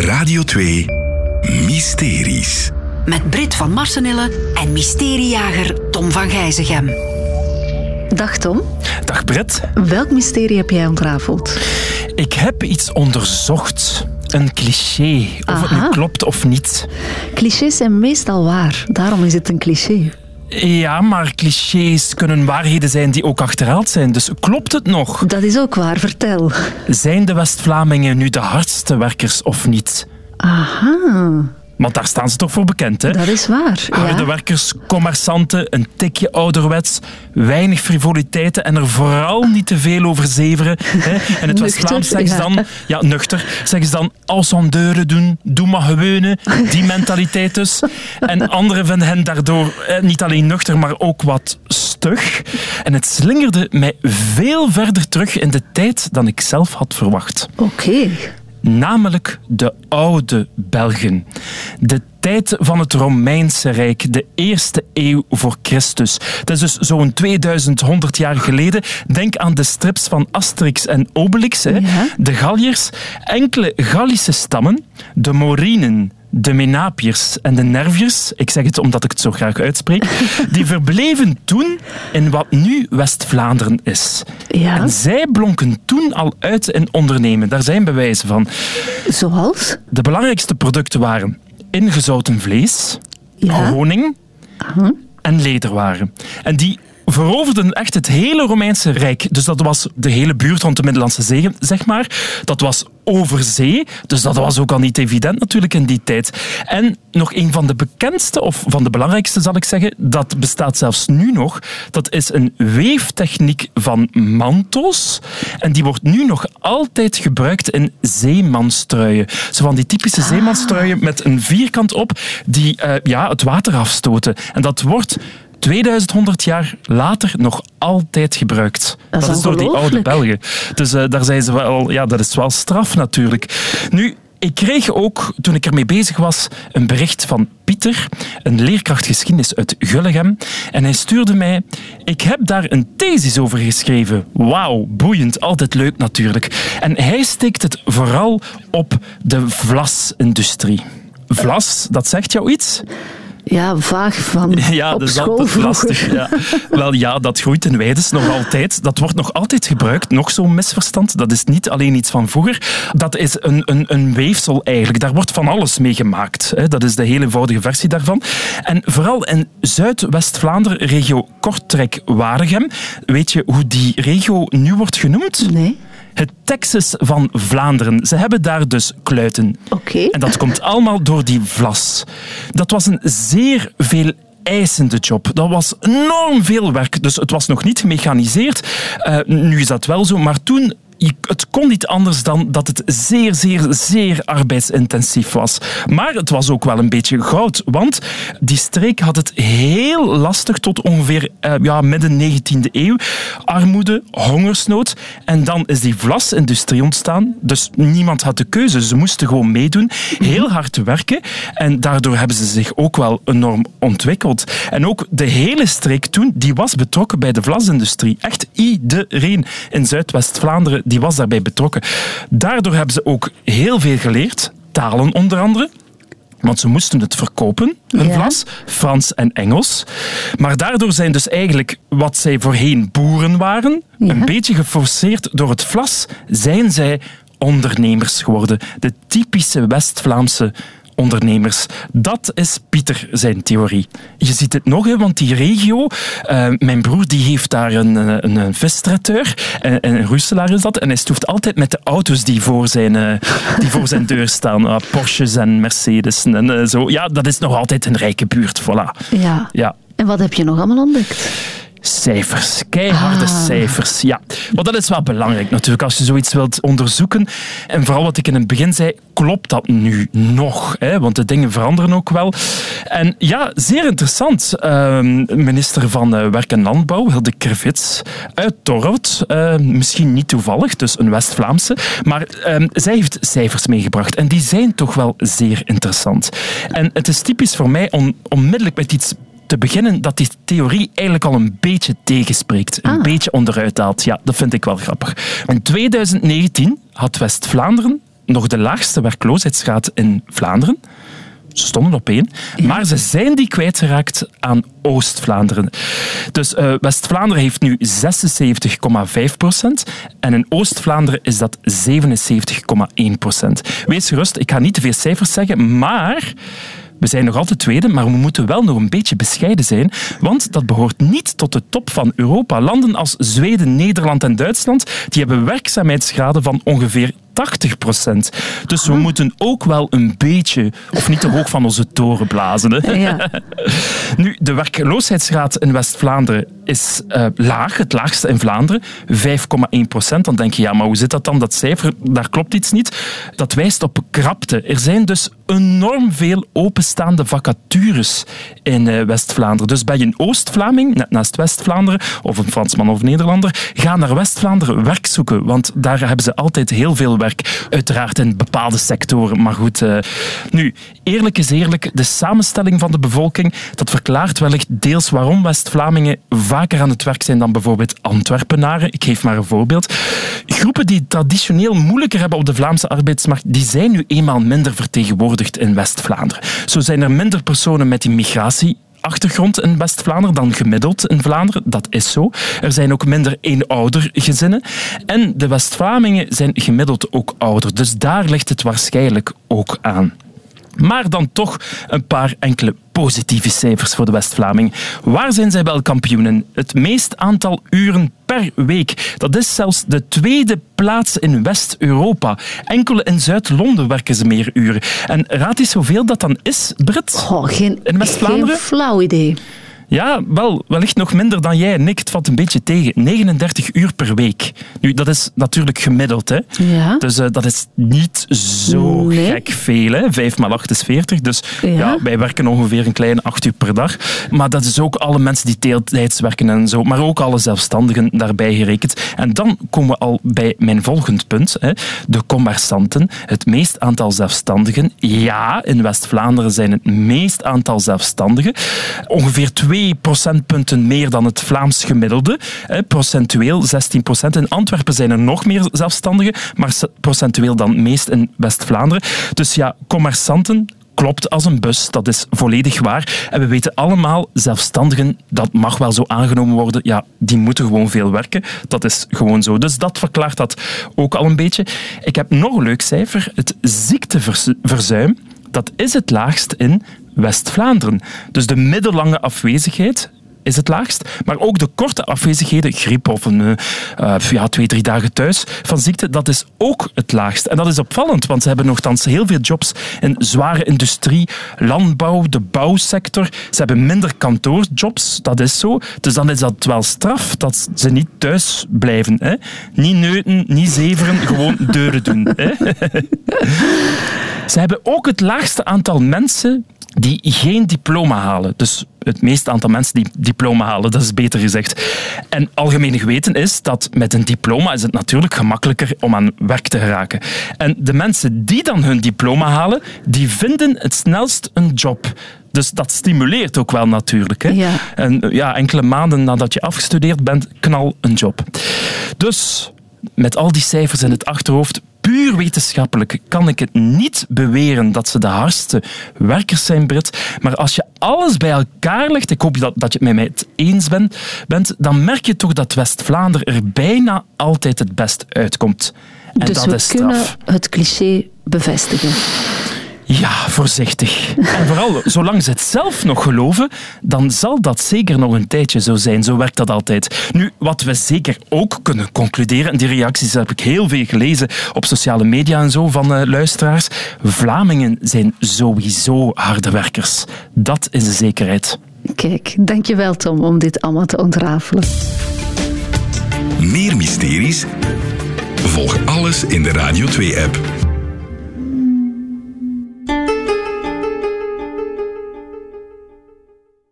Radio 2 Mysteries. Met Brit van Marsenille en mysteriejager Tom van Gijzegem. Dag Tom. Dag Brit. Welk mysterie heb jij ontrafeld? Ik heb iets onderzocht. Een cliché. Of het nu klopt of niet. Clichés zijn meestal waar, daarom is het een cliché. Ja, maar clichés kunnen waarheden zijn die ook achterhaald zijn. Dus klopt het nog? Dat is ook waar, vertel. Zijn de West-Vlamingen nu de hardste werkers of niet? Aha, Want daar staan ze toch voor bekend, hè? dat is waar. Harde Ja. werkers, commerçanten, een tikje ouderwets, weinig frivoliteiten en er vooral niet te veel over zeveren. Hè. In het Nuchter, West-Vlaams zeggen ze ja. dan, ja, nuchter, zeggen ze dan als aan deuren doen, doe maar gewone, die mentaliteit dus. En anderen vinden hen daardoor eh, niet alleen nuchter, maar ook wat stug. En het slingerde mij veel verder terug in de tijd dan ik zelf had verwacht Oké. Namelijk de oude Belgen. De tijd van het Romeinse Rijk, de eerste eeuw voor Christus. Dat is dus zo'n 2100 jaar geleden. Denk aan de strips van Asterix en Obelix, hè. Ja. de Galliërs. Enkele Gallische stammen, de Morinen, de Menapiërs en de Nerviërs, ik zeg het omdat ik het zo graag uitspreek, die verbleven toen in wat nu West-Vlaanderen is. Ja, En zij blonken toen al uit in ondernemen. Daar zijn bewijzen van. zoals? De belangrijkste producten waren ingezouten vlees, Ja. honing en lederwaren. En die veroverden echt het hele Romeinse Rijk. Dus dat was de hele buurt rond de Middellandse Zee, zeg maar. Dat was over zee, dus dat was ook al niet evident natuurlijk in die tijd. En nog een van de bekendste, of van de belangrijkste zal ik zeggen, dat bestaat zelfs nu nog. Dat is een weeftechniek van mantels. En die wordt nu nog altijd gebruikt in zeemanstruien. Zo van die typische zeemanstruien met een vierkant op die eh, ja, het water afstoten. En dat wordt 2100 jaar later nog altijd gebruikt. Dat is door die oude. Belgen. Dus eh, daar zijn ze wel, ja, dat is wel straf natuurlijk. Nu, ik kreeg ook, toen ik ermee bezig was, een bericht van Pieter, een leerkracht geschiedenis uit Gullegem. En hij stuurde mij, ik heb daar een thesis over geschreven. Wauw, boeiend, altijd leuk natuurlijk. En hij steekt het vooral op de vlasindustrie. Vlas, dat zegt jou iets? Ja, vaag van Ja, op dat is school altijd vroeger. lastig. Ja. Wel ja, dat groeit in Weides nog altijd. Dat wordt nog altijd gebruikt. Nog zo'n misverstand. Dat is niet alleen iets van vroeger. Dat is een, een, een weefsel eigenlijk. Daar wordt van alles mee gemaakt. Dat is de heel eenvoudige versie daarvan. En vooral in Zuidwest-Vlaanderen, regio Kortrijk-Waregem. Weet je hoe die regio nu wordt genoemd? Nee, Het Texas van Vlaanderen. Ze hebben daar dus kluiten. oké. En dat komt allemaal door die vlas. Dat was een zeer veel eisende job. Dat was enorm veel werk. Dus het was nog niet gemechaniseerd. Eh, nu is dat wel zo, maar toen... Het kon niet anders dan dat het zeer, zeer, zeer arbeidsintensief was. Maar het was ook wel een beetje goud, want die streek had het heel lastig tot ongeveer eh, ja, midden 19e eeuw. Armoede, hongersnood. En dan is die vlasindustrie ontstaan. Dus niemand had de keuze. Ze moesten gewoon meedoen, heel hard werken. En daardoor hebben ze zich ook wel enorm ontwikkeld. En ook de hele streek toen, die was betrokken bij de vlasindustrie. Echt iedereen in Zuidwest-Vlaanderen die was daarbij betrokken. Daardoor hebben ze ook heel veel geleerd. Talen onder andere. Want ze moesten het verkopen, hun Ja. vlas, Frans en Engels. Maar daardoor zijn dus eigenlijk wat zij voorheen boeren waren, Ja. een beetje geforceerd door het vlas, zijn zij ondernemers geworden. De typische West-Vlaamse ondernemers. Dat is Pieter zijn theorie. Je ziet het nog, hè, want die regio... eh, mijn broer die heeft daar een, eh, een, een een, een Roeselaar is dat, en hij stoeft altijd met de auto's die voor zijn, eh, die voor zijn deur staan. Ah, Porsches en Mercedes en zo. Ja, dat is nog altijd een rijke buurt, voilà. Ja. Ja. En wat heb je nog allemaal ontdekt? Cijfers, keiharde Ah. cijfers. Ja, maar dat is wel belangrijk natuurlijk als je zoiets wilt onderzoeken. En vooral wat ik in het begin zei, klopt dat nu nog? Hè? Want de dingen veranderen ook wel. En ja, zeer interessant. Ehm, minister van eh, Werk en Landbouw, Hilde Krevits, uit Torhout. Eh, misschien niet toevallig, dus een West-Vlaamse. Maar ehm, zij heeft cijfers meegebracht. En die zijn toch wel zeer interessant. En het is typisch voor mij om onmiddellijk met iets te beginnen dat die theorie eigenlijk al een beetje tegenspreekt. Een Ah. beetje onderuit haalt. Ja, dat vind ik wel grappig. In 2019 had West-Vlaanderen nog de laagste werkloosheidsgraad in Vlaanderen. Ze stonden op één. Maar ze zijn die kwijtgeraakt aan Oost-Vlaanderen. Dus uh, West-Vlaanderen heeft nu 76,5 procent. En in Oost-Vlaanderen is dat 77,1 procent. Wees gerust, ik ga niet te veel cijfers zeggen, maar... We zijn nog altijd tweede, maar we moeten wel nog een beetje bescheiden zijn, want dat behoort niet tot de top van Europa. Landen als Zweden, Nederland en Duitsland die hebben werkzaamheidsgraden van ongeveer 80 procent. Dus we ah. moeten ook wel een beetje, of niet te hoog van onze toren blazen. Hè? Ja. nu, de werkloosheidsgraad in West-Vlaanderen is uh, laag, het laagste in Vlaanderen, 5,1 procent. Dan denk je, ja, maar hoe zit dat dan? Dat cijfer, daar klopt iets niet. Dat wijst op krapte. Er zijn dus enorm veel openstaande vacatures in uh, West-Vlaanderen. Dus bij een Oost-Vlaming, net naast West-Vlaanderen, of een Fransman of Nederlander, ga naar West-Vlaanderen werk zoeken, want daar hebben ze altijd heel veel werk Uiteraard in bepaalde sectoren, maar goed. Uh, nu, eerlijk is eerlijk, de samenstelling van de bevolking, dat verklaart wellicht deels waarom West-Vlamingen vaker aan het werk zijn dan bijvoorbeeld Antwerpenaren. Ik geef maar een voorbeeld. Groepen die traditioneel moeilijker hebben op de Vlaamse arbeidsmarkt, die zijn nu eenmaal minder vertegenwoordigd in West-Vlaanderen. Zo zijn er minder personen met immigratie achtergrond in West-Vlaanderen dan gemiddeld in Vlaanderen. Dat is zo. Er zijn ook minder eenoudergezinnen. En de West-Vlamingen zijn gemiddeld ook ouder. Dus daar ligt het waarschijnlijk ook aan. Maar dan toch een paar enkele positieve cijfers voor de West-Vlaming. Waar zijn zij wel kampioenen? Het meest aantal uren per week. Dat is zelfs de tweede plaats in West-Europa. Enkel in Zuid-Londen werken ze meer uren. En raad eens hoeveel dat dan is, Brit? Oh, geen, in West-Vlaanderen? Geen flauw idee. Ja, wel, wellicht nog minder dan jij. Nick, het valt een beetje tegen. 39 uur per week. Nu, dat is natuurlijk gemiddeld. Hè? Ja. Dus uh, dat is niet zo nee. gek veel. Hè? 5 maal 8 is 40. Dus ja. ja. wij werken ongeveer een kleine 8 uur per dag. Maar dat is ook alle mensen die deeltijds werken en zo. Maar ook alle zelfstandigen daarbij gerekend. En dan komen we al bij mijn volgend punt. Hè? De commerçanten. Het meest aantal zelfstandigen. Ja, in West-Vlaanderen zijn het meest aantal zelfstandigen. Ongeveer 2 2 procentpunten meer dan het Vlaams gemiddelde. procentueel 16 procent. In Antwerpen zijn er nog meer zelfstandigen, maar procentueel dan meest in West-Vlaanderen. Dus ja, commerçanten, klopt als een bus. Dat is volledig waar. En we weten allemaal, zelfstandigen, dat mag wel zo aangenomen worden. Ja, die moeten gewoon veel werken. Dat is gewoon zo. Dus dat verklaart dat ook al een beetje. Ik heb nog een leuk cijfer. Het ziekteverzuim, dat is het laagst in West-Vlaanderen. Dus de middellange afwezigheid is het laagst. Maar ook de korte afwezigheden, griep of een, uh, ja, twee, drie dagen thuis van ziekte, dat is ook het laagst. En dat is opvallend, want ze hebben nogthans heel veel jobs in zware industrie, landbouw, de bouwsector. Ze hebben minder kantoorjobs, dat is zo. Dus dan is dat wel straf dat ze niet thuis blijven. Hè? Niet neuten, niet zeveren, gewoon deuren doen. Hè? ze hebben ook het laagste aantal mensen die geen diploma halen. Dus het meeste aantal mensen die diploma halen, dat is beter gezegd. En algemeen geweten is dat met een diploma is het natuurlijk gemakkelijker om aan werk te geraken. En de mensen die dan hun diploma halen, die vinden het snelst een job. Dus dat stimuleert ook wel natuurlijk. Hè? Ja. En ja, enkele maanden nadat je afgestudeerd bent, knal een job. Dus met al die cijfers in het achterhoofd puur wetenschappelijk kan ik het niet beweren dat ze de hardste werkers zijn, Brit. Maar als je alles bij elkaar legt, ik hoop dat, dat je het met mij eens bent, bent, dan merk je toch dat West-Vlaanderen er bijna altijd het best uitkomt. En dus dat we is kunnen het cliché bevestigen. Ja, voorzichtig. En vooral, zolang ze het zelf nog geloven, dan zal dat zeker nog een tijdje zo zijn. Zo werkt dat altijd. Nu, wat we zeker ook kunnen concluderen, en die reacties heb ik heel veel gelezen op sociale media en zo van uh, luisteraars, Vlamingen zijn sowieso harde werkers. Dat is de zekerheid. Kijk, dankjewel Tom om dit allemaal te ontrafelen. Meer mysteries? Volg alles in de Radio 2-app.